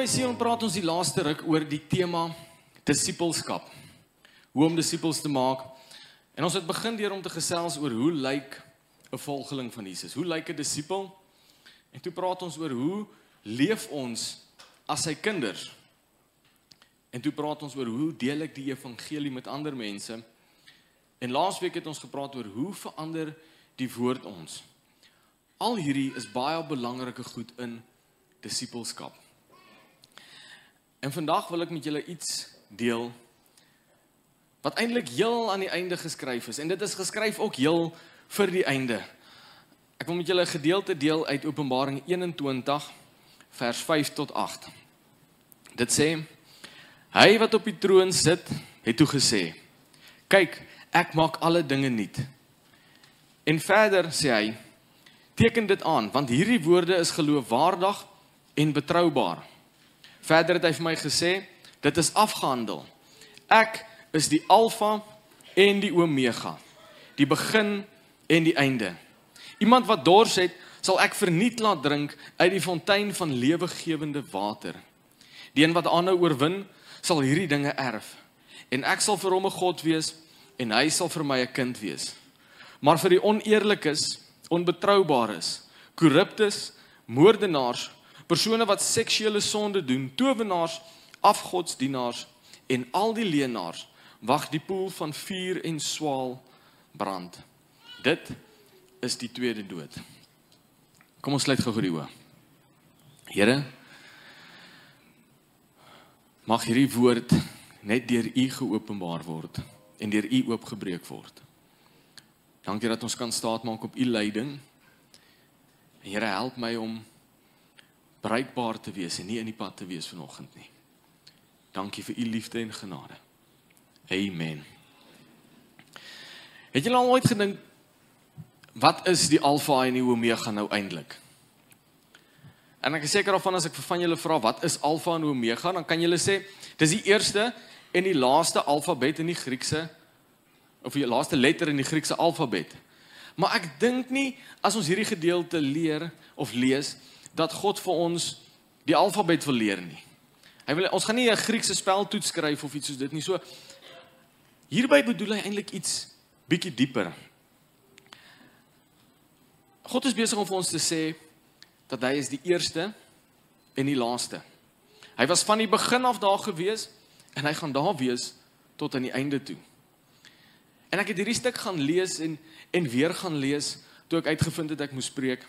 by Sion praat ons die laaste ruk oor die tema disippelskap. Hoe om disippels te maak. En ons het begin deur om te gesels oor hoe lyk 'n volgeling van Jesus? Hoe lyk 'n disipel? En toe praat ons oor hoe leef ons as sy kinders? En toe praat ons oor hoe deel ek die evangelie met ander mense? En laasweek het ons gepraat oor hoe verander die woord ons? Al hierdie is baie belangrike goed in disippelskap. En vandag wil ek met julle iets deel wat eintlik heel aan die einde geskryf is en dit is geskryf ook heel vir die einde. Ek wil met julle 'n gedeelte deel uit Openbaring 21 vers 5 tot 8. Dit sê: Hy wat op die troon sit, het toe gesê: Kyk, ek maak alle dinge nuut. En verder sê hy: Teken dit aan, want hierdie woorde is geloofwaardig en betroubaar. Verder het hy vir my gesê, dit is afgehandel. Ek is die Alfa en die Omega, die begin en die einde. Iemand wat dors het, sal ek verniet laat drink uit die fontein van lewegewende water. Die een wat aanhou oorwin, sal hierdie dinge erf. En ek sal vir hom 'n God wees en hy sal vir my 'n kind wees. Maar vir die oneerlikes, onbetroubares, korruptes, moordenaars, persone wat seksuele sonde doen, towenaars, afgodsdienaars en al die leenaars wag die poel van vuur en swaal brand. Dit is die tweede dood. Kom ons sluit gou die oë. Here, mag hierdie woord net deur U geopenbaar word en deur U oopgebreek word. Dankie dat ons kan staatmaak op U leiding. Here, help my om bruikbaar te wees en nie in die pad te wees vanoggend nie. Dankie vir u liefde en genade. Amen. Het julle al ooit gedink wat is die alfa en die omega nou eintlik? En ek is seker of as ek vir van julle vra wat is alfa en omega, dan kan julle sê dis die eerste en die laaste alfabet in die Griekse of die laaste letter in die Griekse alfabet. Maar ek dink nie as ons hierdie gedeelte leer of lees dat God vir ons die alfabet wil leer nie. Hy wil ons gaan nie 'n Griekse speltoets skryf of iets soos dit nie. So hierby bedoel hy eintlik iets bietjie dieper. God is besig om vir ons te sê dat hy is die eerste en die laaste. Hy was van die begin af daar gewees en hy gaan daar wees tot aan die einde toe. En ek het hierdie stuk gaan lees en en weer gaan lees toe ek uitgevind het ek moes preek.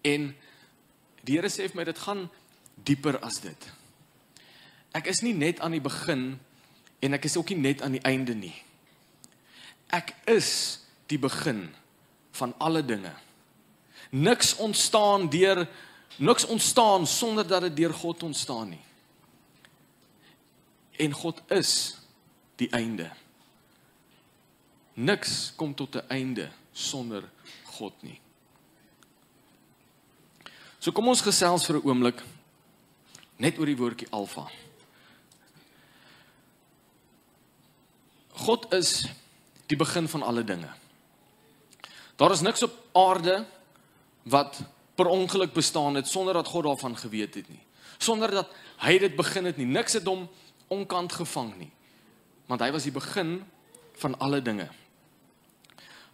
En Die Here sê vir my dit gaan dieper as dit. Ek is nie net aan die begin en ek is ook nie net aan die einde nie. Ek is die begin van alle dinge. Niks ontstaan deur niks ontstaan sonder dat dit deur God ontstaan nie. En God is die einde. Niks kom tot 'n einde sonder God nie. So kom ons gesels vir 'n oomblik net oor die woordjie alfa. God is die begin van alle dinge. Daar is niks op aarde wat per ongeluk bestaan het sonder dat God daarvan geweet het nie. Sonder dat hy dit begin het nie. Niks het hom onkant gevang nie. Want hy was die begin van alle dinge.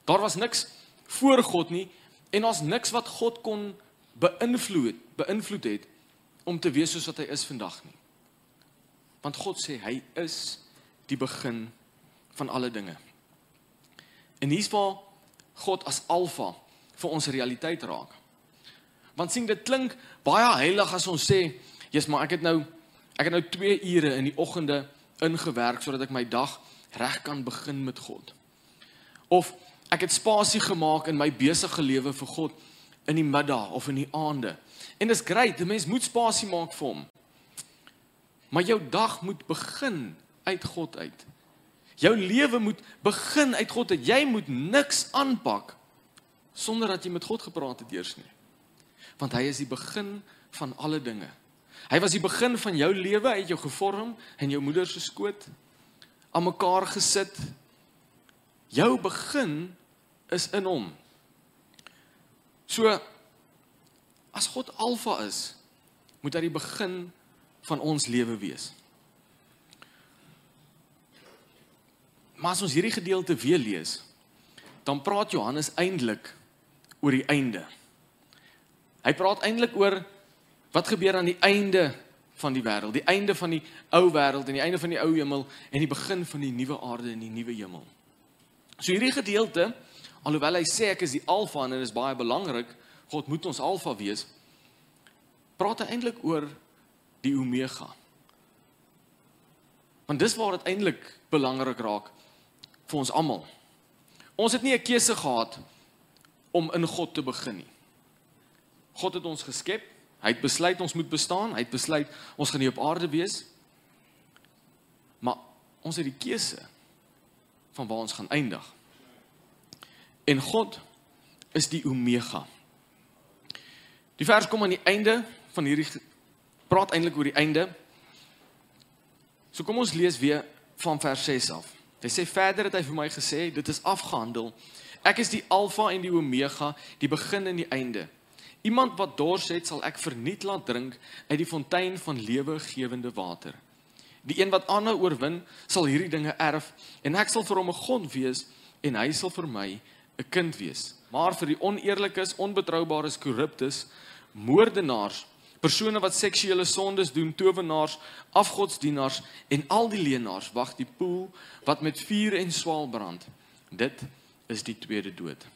Daar was niks voor God nie en ons niks wat God kon beïnvloed beïnvloed het om te wees soos wat hy is vandag nie. Want God sê hy is die begin van alle dinge. En hier's waar God as alfa vir ons realiteit raak. Want sien dit klink baie heilig as ons sê, "Jesus, maar ek het nou ek het nou 2 ure in die oggende ingewerk sodat ek my dag reg kan begin met God." Of ek het spasie gemaak in my besige lewe vir God in die middag of in die aande. En dis grait, 'n mens moet spasie maak vir hom. Maar jou dag moet begin uit God uit. Jou lewe moet begin uit God uit. Jy moet niks aanpak sonder dat jy met God gepraat het eers nie. Want hy is die begin van alle dinge. Hy was die begin van jou lewe, hy het jou gevorm in jou moeder se skoot aan mekaar gesit. Jou begin is in hom. So as God alfa is, moet hy die begin van ons lewe wees. Maar as ons hierdie gedeelte weer lees, dan praat Johannes eintlik oor die einde. Hy praat eintlik oor wat gebeur aan die einde van die wêreld, die einde van die ou wêreld en die einde van die ou hemel en die begin van die nuwe aarde en die nuwe hemel. So hierdie gedeelte, alhoewel hy sê ek is die alfa en dit is baie belangrik, God moet ons alfa wees, praat hy eintlik oor die omega. Want dis waar dit eintlik belangrik raak vir ons almal. Ons het nie 'n keuse gehad om in God te begin nie. God het ons geskep. Hy het besluit ons moet bestaan. Hy het besluit ons gaan hier op aarde wees. Maar ons het die keuse van waar ons gaan eindig. En God is die omega. Die vers kom aan die einde van hierdie praat eintlik oor die einde. So kom ons lees weer van vers 6 af. Hy sê verder het hy vir my gesê, dit is afgehandel. Ek is die alfa en die omega, die begin en die einde. Iemand wat dors het, sal ek verniet laat drink uit die fontein van lewegewende water. Die een wat aanhou oorwin, sal hierdie dinge erf en ek sal vir hom 'n God wees en hy sal vir my 'n kind wees. Maar vir die oneerlikes, onbetroubares, korruptes, moordenaars, persone wat seksuele sondes doen, towenaars, afgodsdienaars en al die leenaars wag die poel wat met vuur en swaal brand. Dit is die tweede dood.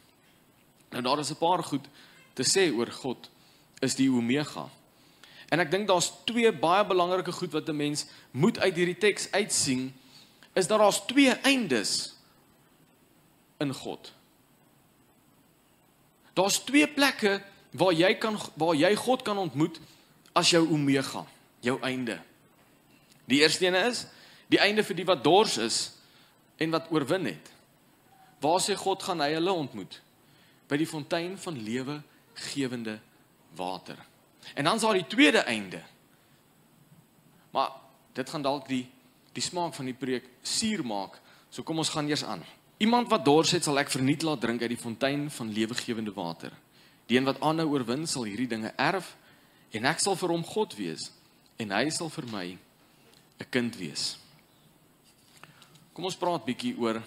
Nou daar is 'n paar goed te sê oor God is die omega. En ek dink daar's twee baie belangrike goed wat 'n mens moet uit hierdie teks uitsien is dat daar's twee eindes in God. Daar's twee plekke waar jy kan waar jy God kan ontmoet as jou omega, jou einde. Die eerste een is die einde vir die wat dors is en wat oorwin het. Waar sê God gaan hy hulle ontmoet? By die fontein van lewe gewende water. En dan is daar die tweede einde. Maar dit gaan dalk die die smaak van die preek suur maak. So kom ons gaan eers aan. Iemand wat dors het, sal ek verniet laat drink uit die fontein van lewegewende water. Die een wat aanhou oorwin, sal hierdie dinge erf en ek sal vir hom God wees en hy sal vir my 'n kind wees. Kom ons praat bietjie oor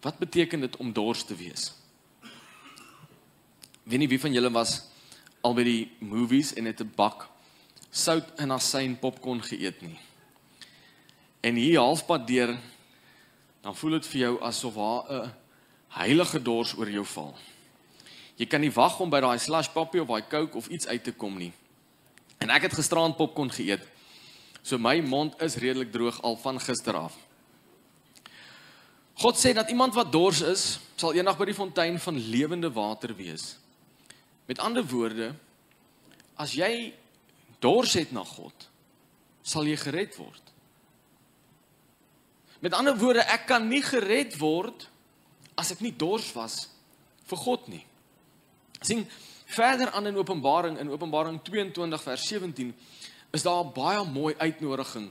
wat beteken dit om dors te wees? Weet nie wie van julle was al by die movies en het 'n bak sout en asyn popcorn geëet nie. En hier halfpad deur dan voel dit vir jou asof daar 'n heilige dors oor jou val. Jy kan nie wag om by daai slush poppie of daai coke of iets uit te kom nie. En ek het gisterand popcorn geëet. So my mond is redelik droog al van gister af. God sê dat iemand wat dors is, sal eendag by die fontein van lewende water wees. Met ander woorde, as jy dors het na God, sal jy gered word. Met ander woorde, ek kan nie gered word as ek nie dors was vir God nie. sien verder aan in Openbaring in Openbaring 22 vers 17 is daar baie mooi uitnodiging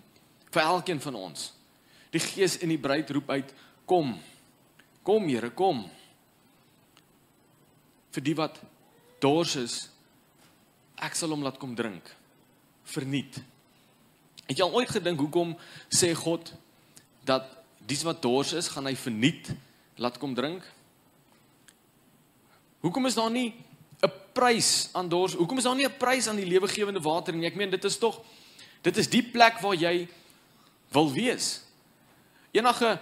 vir elkeen van ons. Die Gees en die bruid roep uit: "Kom. Kom Here, kom." Vir die wat dors is, ek sal hom laat kom drink. Verniet. Het jy al ooit gedink hoekom sê God dat dis wat dors is, gaan hy verniet laat kom drink? Hoekom is daar nie 'n prys aan dors. Hoekom is daar nie 'n prys aan die lewegewende water nie? Ek meen dit is tog dit is die plek waar jy wil wees. Enige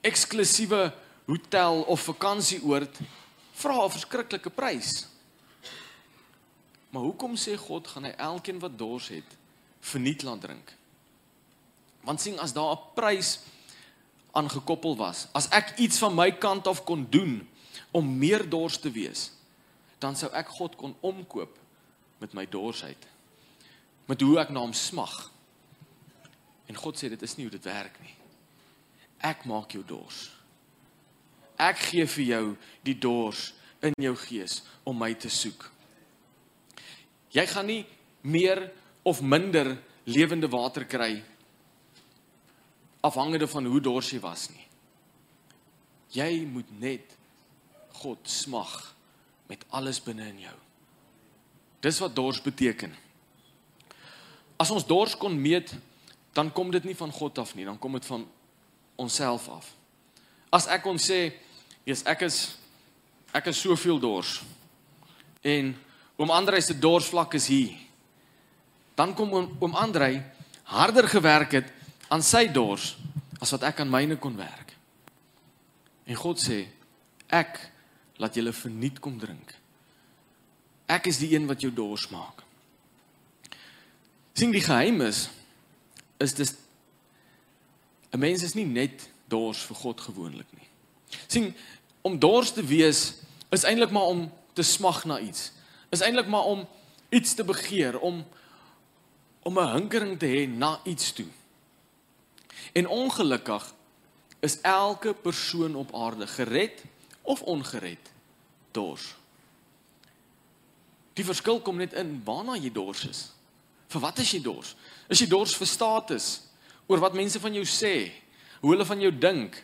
eksklusiewe hotel of vakansieoord vra 'n verskriklike prys. Maar hoekom sê God gaan hy elkeen wat dors het verniet laat drink? Want sien as daar 'n prys aangekoppel was, as ek iets van my kant af kon doen om meer dors te wees, dan sou ek God kon omkoop met my dorsheid. Met hoe ek na hom smag. En God sê dit is nie hoe dit werk nie. Ek maak jou dors. Ek gee vir jou die dors in jou gees om my te soek. Jy gaan nie meer of minder lewende water kry afhangende van hoe dors jy was nie. Jy moet net God smag met alles binne in jou. Dis wat dors beteken. as ons dors kon meet, dan kom dit nie van God af nie, dan kom dit van onsself af. As ek kon sê, "Jesus, ek is ek is soveel dors." En oom Andrei se dorsvlak is hier. Dan kom oom, oom Andrei harder gewerk het aan sy dors as wat ek aan myne kon werk. En God sê, "Ek laat julle verniet kom drink." Ek is die een wat jou dors maak. sien die geheim is is dis 'n mens is nie net dors vir God gewoonlik nie. sien om dors te wees is eintlik maar om te smag na iets. Is eintlik maar om iets te begeer, om om 'n hinkering te hê na iets toe. En ongelukkig is elke persoon op aarde gered of ongered dors. Die verskil kom net in waarna jy dors is. Vir wat is jy dors? Is jy dors vir status? Oor wat mense van jou sê? Hoe hulle van jou dink?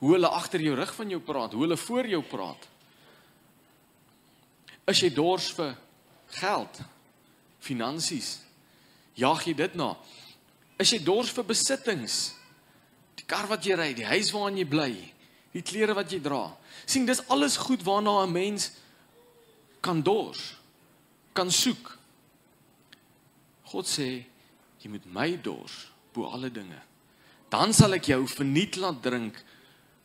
Hoe hulle agter jou rug van jou praat? Hoe hulle voor jou praat? Is jy dors vir geld? Finansies? Jag jy dit na? Is jy dors vir besittings? Die kar wat jy ry, die huis waarin jy bly, die klere wat jy dra. sien dis alles goed waarna 'n mens kan dors, kan soek. God sê jy moet my dors bo alle dinge. Dan sal ek jou verniet laat drink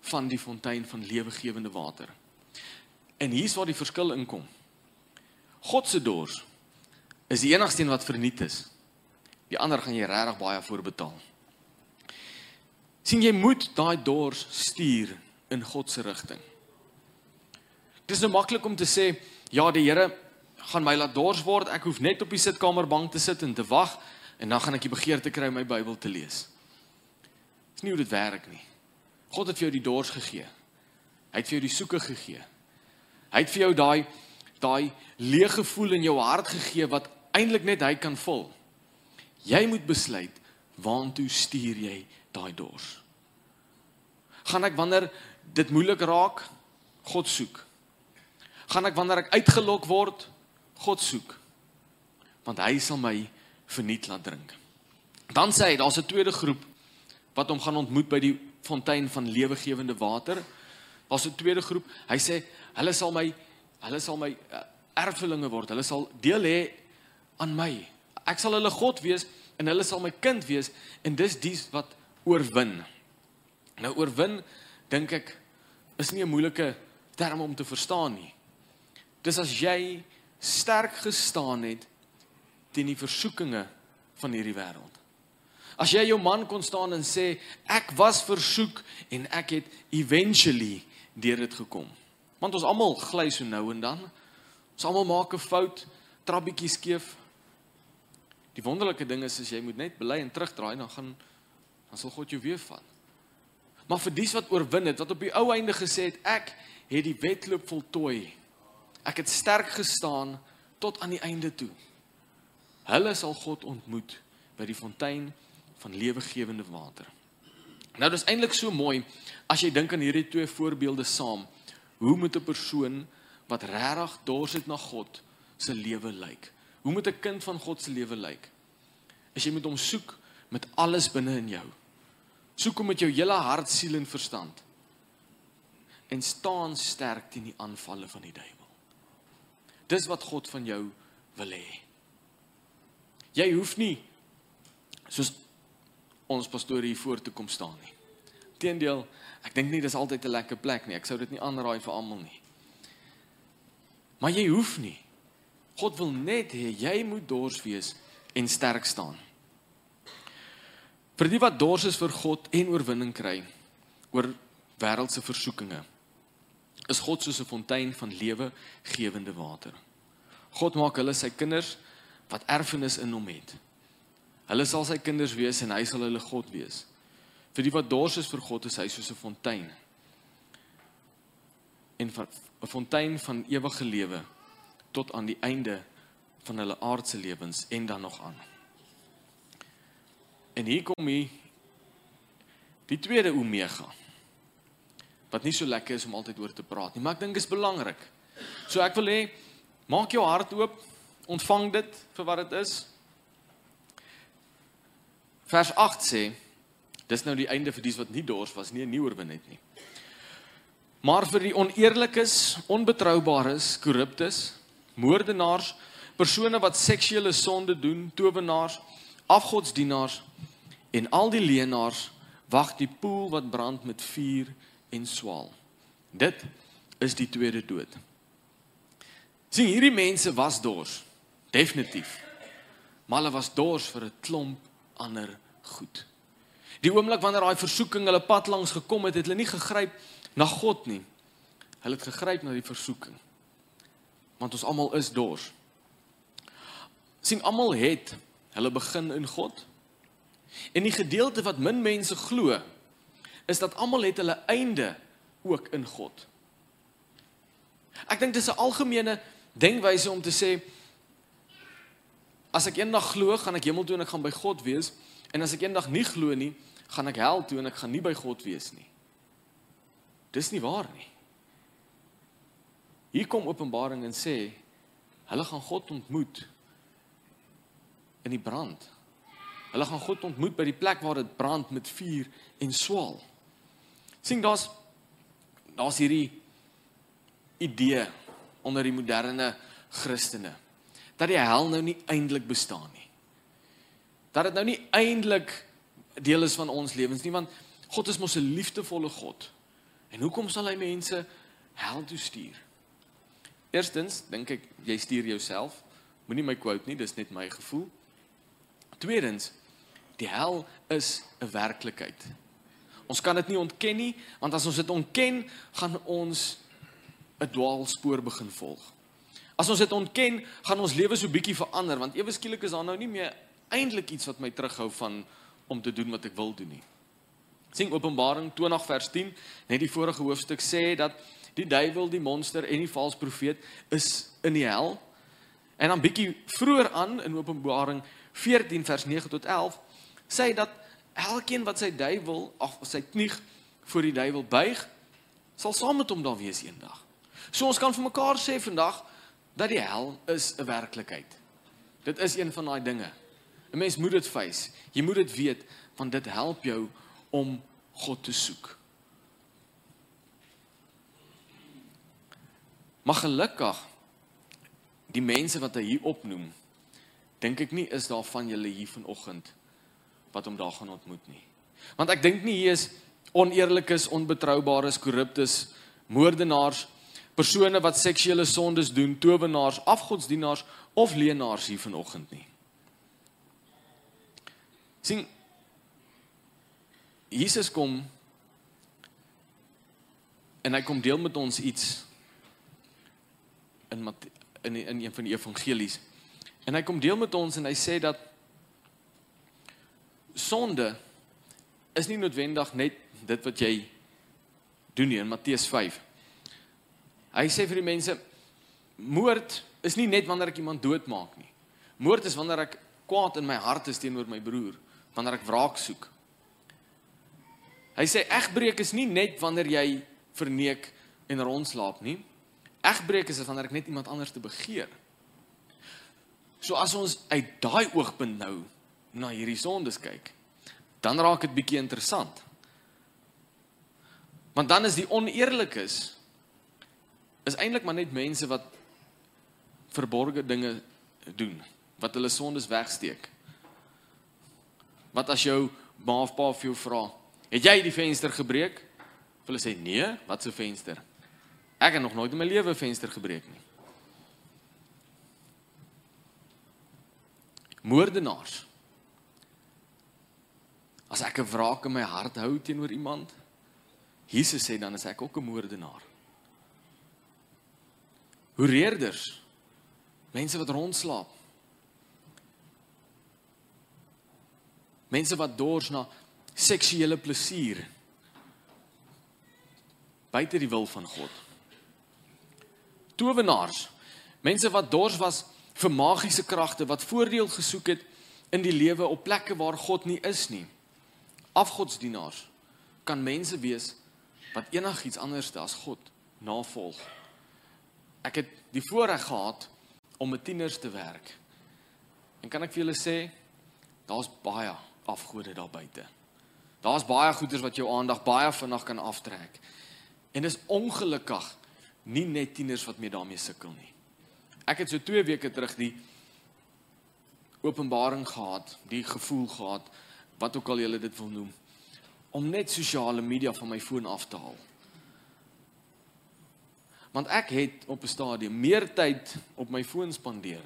van die fontein van lewegewende water. En hier's waar die verskil inkom. God se dors is die enigste een wat verniet is. Die ander gaan jy regtig baie voorbetaal. sien jy moet daai dors stuur in God se rigting. Dit is nou maklik om te sê ja, die Here gaan my laat dors word. Ek hoef net op die sitkamerbank te sit en te wag en dan gaan ek die begeerte kry om my Bybel te lees. Dis nie hoe dit werk nie. God het vir jou die dors gegee. Hy het vir jou die soeke gegee. Hy het vir jou daai daai leë gevoel in jou hart gegee wat eintlik net hy kan vul. Jy moet besluit waantoe stuur jy daai dors. Gaan ek wanneer dit moeilik raak, God soek gaan ek wanneer ek uitgelok word God soek want hy sal my verniet laat drink. Dan sê hy daar's 'n tweede groep wat hom gaan ontmoet by die fontein van lewegewende water. Daar's 'n tweede groep. Hy sê hulle sal my hulle sal my uh, erfgelinge word. Hulle sal deel hê aan my. Ek sal hulle God wees en hulle sal my kind wees en dis dies wat oorwin. Nou oorwin dink ek is nie 'n moeilike term om te verstaan nie. Dis as jy sterk gestaan het teen die versoekinge van hierdie wêreld. As jy jou man kon staan en sê ek was versoek en ek het eventually deur dit gekom. Want ons almal gly so nou en dan. Ons almal maak 'n fout, trap bietjie skeef. Die wonderlike ding is as jy moet net bely en terugdraai dan gaan dan sal God jou weer vat. Maar vir dies wat oorwin het, wat op die ou einde gesê het ek het die wedloop voltooi Ek het sterk gestaan tot aan die einde toe. Hulle sal God ontmoet by die fontein van lewegewende water. Nou dis eintlik so mooi as jy dink aan hierdie twee voorbeelde saam. Hoe moet 'n persoon wat regtig dors het na God se lewe lyk? Hoe moet 'n kind van God se lewe lyk? As jy moet hom soek met alles binne in jou. Soek hom met jou hele hart, siel en verstand. En staan sterk teen die aanvalle van die duiwel. Dis wat God van jou wil hê. Jy hoef nie soos ons pastoor hier voor toe kom staan nie. Teendeel, ek dink nie dis altyd 'n lekker plek nie. Ek sou dit nie aanraai vir almal nie. Maar jy hoef nie. God wil net hê jy moet dors wees en sterk staan. Vir die wat dors is vir God en oorwinning kry oor wêreldse versoekinge is God soos 'n fontein van lewe gewende water. God maak hulle sy kinders wat erfenis in hom het. Hulle sal sy kinders wees en hy sal hulle God wees. Vir die wat dors is vir God is hy soos 'n fontein. En 'n fontein van ewige lewe tot aan die einde van hulle aardse lewens en dan nog aan. En hier kom hy die tweede omega wat nie so lekker is om altyd oor te praat nie, maar ek dink is belangrik. So ek wil hê maak jou hart oop ontvang dit vir wat dit is. Vers 8 sê dis nou die einde vir dies wat nie dors was nie, nie oorwin het nie. Maar vir die oneerlikes, onbetroubares, korruptes, moordenaars, persone wat seksuele sonde doen, towenaars, afgodsdienaars en al die leenaars wag die poel wat brand met vuur en swaal. Dit is die tweede dood. Sien hierdie mense was dors, definitief. Maar hulle was dors vir 'n klomp ander goed. Die oomblik wanneer daai versoeking hulle pad langs gekom het, het hulle nie gegryp na God nie. Hulle het gegryp na die versoeking. Want ons almal is dors. Sien almal het hulle begin in God. En die gedeelte wat min mense glo is dat almal het hulle einde ook in God. Ek dink dis 'n algemene denkwyse om te sê as ek eendag glo, gaan ek hemel toe en ek gaan by God wees en as ek eendag nie glo nie, gaan ek hel toe en ek gaan nie by God wees nie. Dis nie waar nie. Hier kom Openbaring en sê hulle gaan God ontmoet in die brand. Hulle gaan God ontmoet by die plek waar dit brand met vuur en swaal. sien daar's daar's hierdie idee onder die moderne Christene dat die hel nou nie eintlik bestaan nie. Dat dit nou nie eintlik deel is van ons lewens nie want God is mos 'n liefdevolle God. En hoekom sal hy mense hel toe stuur? Eerstens dink ek jy stuur jouself. Moenie my quote nie, dis net my gevoel. Tweedens, die hel is 'n werklikheid. Ons kan dit nie ontken nie, want as ons dit ontken, gaan ons 'n dwaalspoor begin volg. As ons dit ontken, gaan ons lewe so bietjie verander, want ewe skielik is daar nou nie meer eintlik iets wat my terughou van om te doen wat ek wil doen nie. Sien Openbaring 20 vers 10, net die vorige hoofstuk sê dat die duiwel, die monster en die valse profeet is in die hel. En dan bietjie vroeër aan in Openbaring 14 vers 9 tot 11 sê dat elkeen wat sy duiwel of sy knieg voor die duiwel buig, sal saam met hom daar wees eendag. So ons kan vir mekaar sê vandag dat die hel is 'n werklikheid. Dit is een van daai dinge. 'n Mens moet dit face. Jy moet dit weet want dit help jou om God te soek. Maar gelukkig die mense wat hy hier opnoem dink ek nie is daar van julle hier vanoggend wat hom daar gaan ontmoet nie. Want ek dink nie hier is oneerlikes, onbetroubares, korruptes, moordenaars, persone wat seksuele sondes doen, towenaars, afgodsdienaars of leenaars hier vanoggend nie. sien Jesus kom en hy kom deel met ons iets in in in een van die evangelies. En hy kom deel met ons en hy sê dat sonde is nie noodwendig net dit wat jy doen nie in Matteus 5. Hy sê vir die mense moord is nie net wanneer ek iemand doodmaak nie. Moord is wanneer ek kwaad in my hart is teenoor my broer, wanneer ek wraak soek. Hy sê egbreek is nie net wanneer jy verneek en rondslaap nie. Egbreek is wanneer ek net iemand anders te begeer. So as ons uit daai oogpunt nou na hierdie sondes kyk, dan raak dit bietjie interessant. Want dan is die oneerlikes is eintlik maar net mense wat verborgde dinge doen, wat hulle sondes wegsteek. Wat as jou ma of pa vir jou vra, "Het jy die venster gebreek?" Hulle sê, "Nee, wat se venster?" Ek het nog nooit in my lewe 'n venster gebreek nie. moordenaars. As ek 'n wraak in my hart hou teenoor iemand, Jesus sê dan is ek ook 'n moordenaar. Hoereerders, mense wat rondslaap. Mense wat dors na seksuele plesier buite die wil van God. Towenaars, mense wat dors was vir magiese kragte wat voordeel gesoek het in die lewe op plekke waar God nie is nie. Afgodsdienaars kan mense wees wat enigiets anders as God navolg. Ek het die voorreg gehad om met tieners te werk. En kan ek vir julle sê, daar's baie afgode daar buite. Daar's baie goeders wat jou aandag baie vinnig kan aftrek. En dis ongelukkig nie net tieners wat mee daarmee sukkel nie. Ek het so 2 weke terug die openbaring gehad, die gevoel gehad, wat ook al julle dit wil noem, om net sosiale media van my foon af te haal. Want ek het op 'n stadium meer tyd op my foon spandeer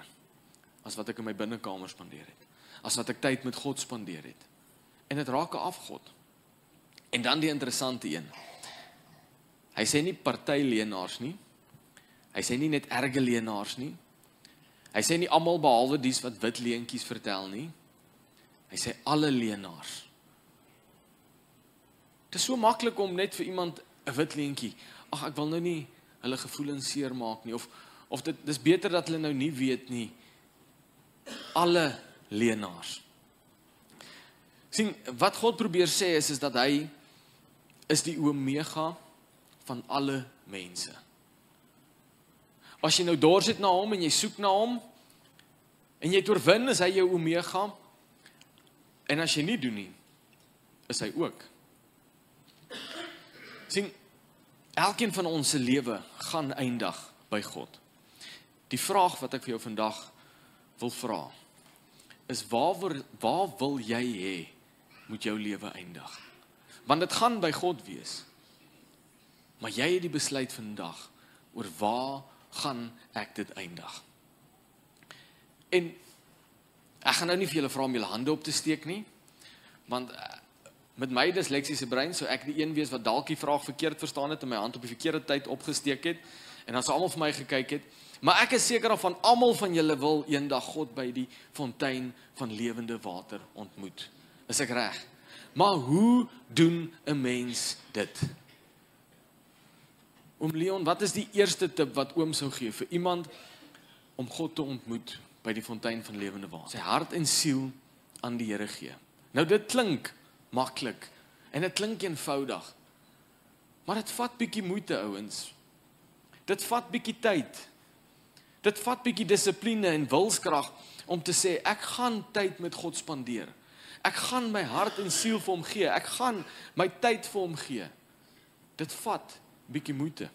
as wat ek in my binnekamer spandeer het. As wat ek tyd met God spandeer het. En dit raak 'n afgod. En dan die interessante een. Hy sê nie party leenaars nie. Hy sê nie net erge leenaars nie. Hy sê nie almal behalwe dies wat wit leentjies vertel nie. Hy sê alle leenaars. Dit is so maklik om net vir iemand 'n wit leentjie. Ag ek wil nou nie hulle gevoelens seermaak nie of of dit dis beter dat hulle nou nie weet nie. Alle leenaars. sien wat God probeer sê is is dat hy is die omega van alle mense. As jy nou dors het na hom en jy soek na hom en jy het oorwin, is hy jou omega. En as jy nie doen nie, is hy ook. sien elkeen van ons se lewe gaan eindig by God. Die vraag wat ek vir jou vandag wil vra is waar, waar wil jy hê moet jou lewe eindig? Want dit gaan by God wees. Maar jy het die besluit vandag oor waar gaan ek dit eindig? En ek gaan nou nie vir julle vra om julle hande op te steek nie. Want eh, met my disleksiese brein sou ek die een wees wat dalk die vraag verkeerd verstaan het en my hand op die verkeerde tyd opgesteek het en dan sou almal vir my gekyk het. Maar ek is seker of van almal van julle wil eendag God by die fontein van lewende water ontmoet. Is ek reg? Maar hoe doen 'n mens dit? Oom Leon, wat is die eerste tip wat oom sou gee vir iemand om God te ontmoet by die fontein van lewende water? Sy hart en siel aan die Here gee. Nou dit klink maklik en dit klink eenvoudig. Maar dit vat bietjie moeite, ouens. Dit vat bietjie tyd. Dit vat bietjie dissipline en wilskrag om te sê ek gaan tyd met God spandeer. Ek gaan my hart en siel vir hom gee. Ek gaan my tyd vir hom gee. Dit vat bietjie moeite.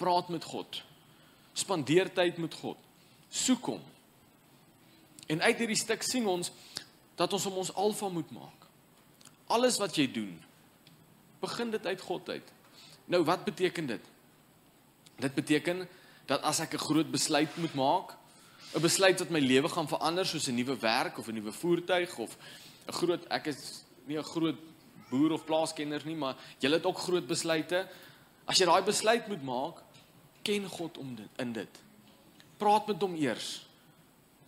Praat met God. Spandeer tyd met God. Soek hom. En uit hierdie stuk sien ons dat ons om ons alfa moet maak. Alles wat jy doen, begin dit uit God uit. Nou wat beteken dit? Dit beteken dat as ek 'n groot besluit moet maak, 'n besluit wat my lewe gaan verander soos 'n nuwe werk of 'n nuwe voertuig of 'n groot ek is nie 'n groot boer of plaaskenner nie, maar jy het ook groot besluite. As jy daai besluit moet maak, ken God om dit in dit. Praat met hom eers.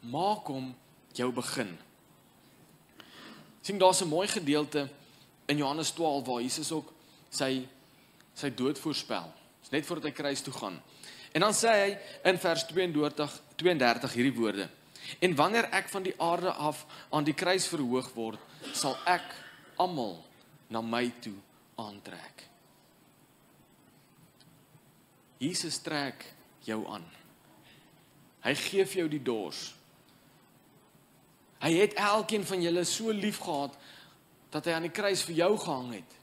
Maak hom jou begin sien daar's 'n mooi gedeelte in Johannes 12 waar Jesus ook sy sy dood voorspel. Dis net voordat hy kruis toe gaan. En dan sê hy in vers 32 32 hierdie woorde: En wanneer ek van die aarde af aan die kruis verhoog word, sal ek almal na my toe aantrek. Jesus trek jou aan. Hy gee vir jou die dors. Hy het elkeen van julle so lief gehad dat hy aan die kruis vir jou gehang het.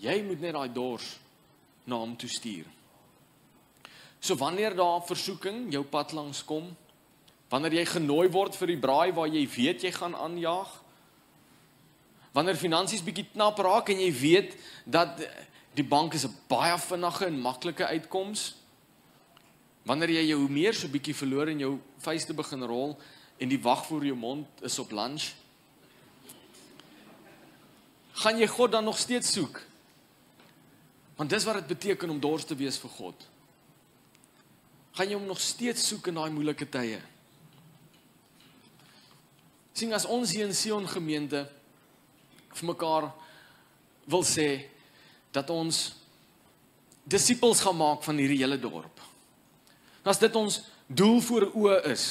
Jy moet net daai dors na hom toe stuur. So wanneer daar versoeking jou pad langs kom, wanneer jy genooi word vir die braai waar jy weet jy gaan aanjaag, wanneer finansies bietjie knap raak en jy weet dat die bank is 'n baie vinnige en maklike uitkoms, wanneer jy jou meer so bietjie verloor en jou vuiste begin rol, en die wag voor jou mond is op lunch, gaan jy God dan nog steeds soek? Want dis wat dit beteken om dors te wees vir God. Gaan jy hom nog steeds soek in daai moeilike tye? sien as ons hier in Sion gemeente vir mekaar wil sê dat ons disippels gaan maak van hierdie hele dorp. As dit ons doel voor oë is,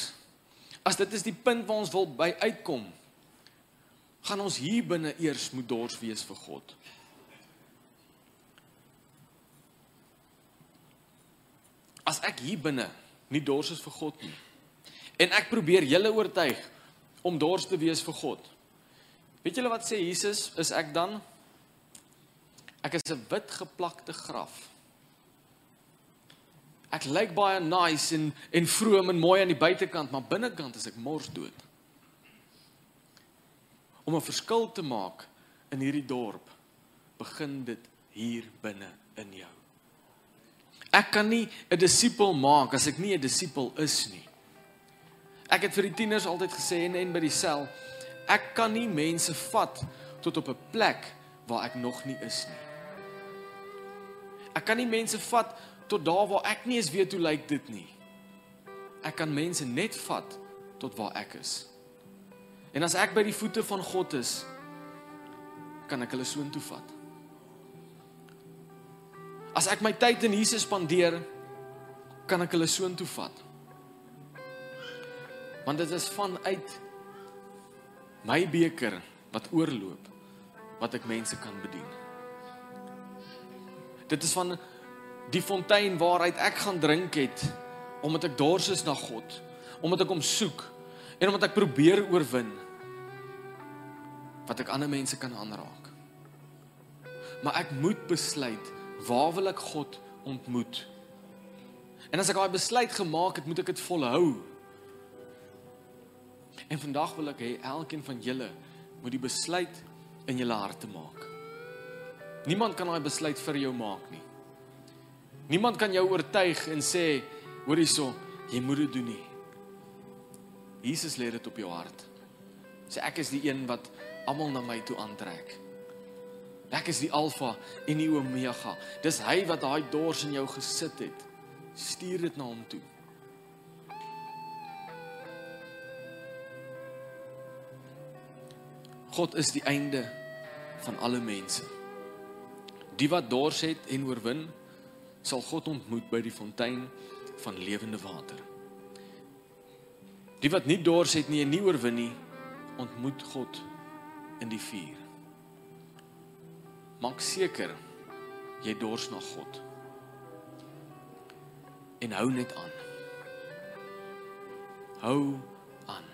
As dit is die punt waar ons wil by uitkom, gaan ons hier binne eers moet dors wees vir God. As ek hier binne nie dors is vir God nie. En ek probeer julle oortuig om dors te wees vir God. Weet julle wat sê Jesus? Is ek dan Ek is 'n wit geplakte graf. Ek lyk baie nice en en vroom en mooi aan die buitekant, maar binnekant is ek mors dood. Om 'n verskil te maak in hierdie dorp, begin dit hier binne in jou. Ek kan nie 'n disipel maak as ek nie 'n disipel is nie. Ek het vir die tieners altyd gesê en en by die sel, ek kan nie mense vat tot op 'n plek waar ek nog nie is nie. Ek kan nie mense vat tot daar waar ek nie eens weet hoe lyk dit nie. Ek kan mense net vat tot waar ek is. En as ek by die voete van God is, kan ek hulle soontoe vat. As ek my tyd in Jesus spandeer, kan ek hulle soontoe vat. Want dit is vanuit my beker wat oorloop wat ek mense kan bedien. Dit is van die fontein waaruit ek gaan drink het omdat ek dors is na God, omdat ek hom soek en omdat ek probeer oorwin wat ek ander mense kan aanraak. Maar ek moet besluit waar wil ek God ontmoet? En as ek daai besluit gemaak het, moet ek dit volhou. En vandag wil ek hê elkeen van julle moet die besluit in julle harte maak. Niemand kan daai besluit vir jou maak nie. Niemand kan jou oortuig en sê, hoor hierso, jy moet dit doen nie. Jesus lê dit op jou hart. Sê ek is die een wat almal na my toe aantrek. Ek is die alfa en die omega. Dis hy wat daai dors in jou gesit het. Stuur dit na hom toe. God is die einde van alle mense. Die wat dors het en oorwin, sal God ontmoet by die fontein van lewende water. Die wat nie dors het nie en nie oorwin nie, ontmoet God in die vuur. Maak seker jy dors na God. En hou net aan. Hou aan.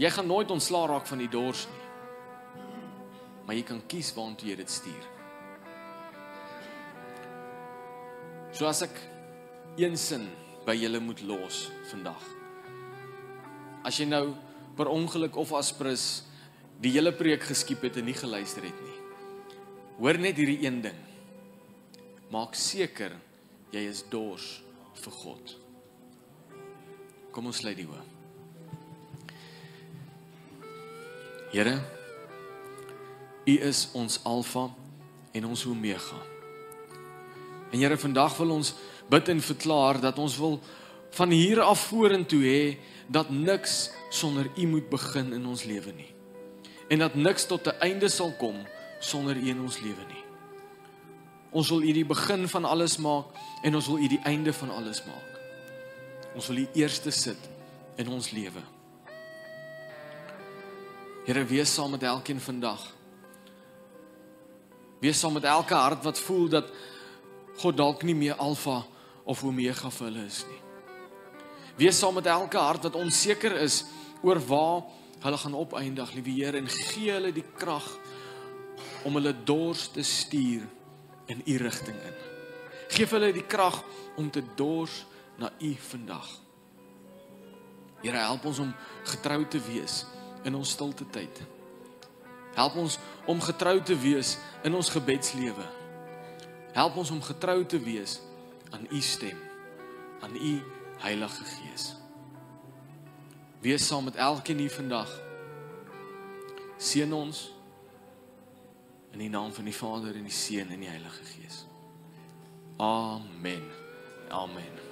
Jy gaan nooit ontslaa raak van die dors nie. Maar jy kan kies waantoe jy dit stuur. So as ek een sin by julle moet los vandag. As jy nou per ongeluk of aspres die hele preek geskiep het en nie geluister het nie. Hoor net hierdie een ding. Maak seker jy is dors vir God. Kom ons sluit die oë. Here, U is ons Alfa en ons Omega. En Here, vandag wil ons bid en verklaar dat ons wil van hier af vorentoe hê dat niks sonder U moet begin in ons lewe nie. En dat niks tot 'n einde sal kom sonder U in ons lewe nie. Ons wil U die begin van alles maak en ons wil U die einde van alles maak. Ons wil U eerste sit in ons lewe. Here, wees saam met elkeen vandag. Wees saam met elke hart wat voel dat God dalk nie meer alfa of omega vir hulle is nie. Wees saam met elke hart wat onseker is oor waar hulle gaan opeindig, liewe Here, en gee hulle die krag om hulle dors te stuur in U rigting in. Geef hulle die krag om te dors na U vandag. Here, help ons om getrou te wees in ons stilte tyd. Help ons om getrou te wees in ons gebedslewe. Help ons om getrou te wees aan U stem, aan U Heilige Gees. Wees saam met elkeen hier vandag. Seën ons in die naam van die Vader en die Seun en die Heilige Gees. Amen. Amen.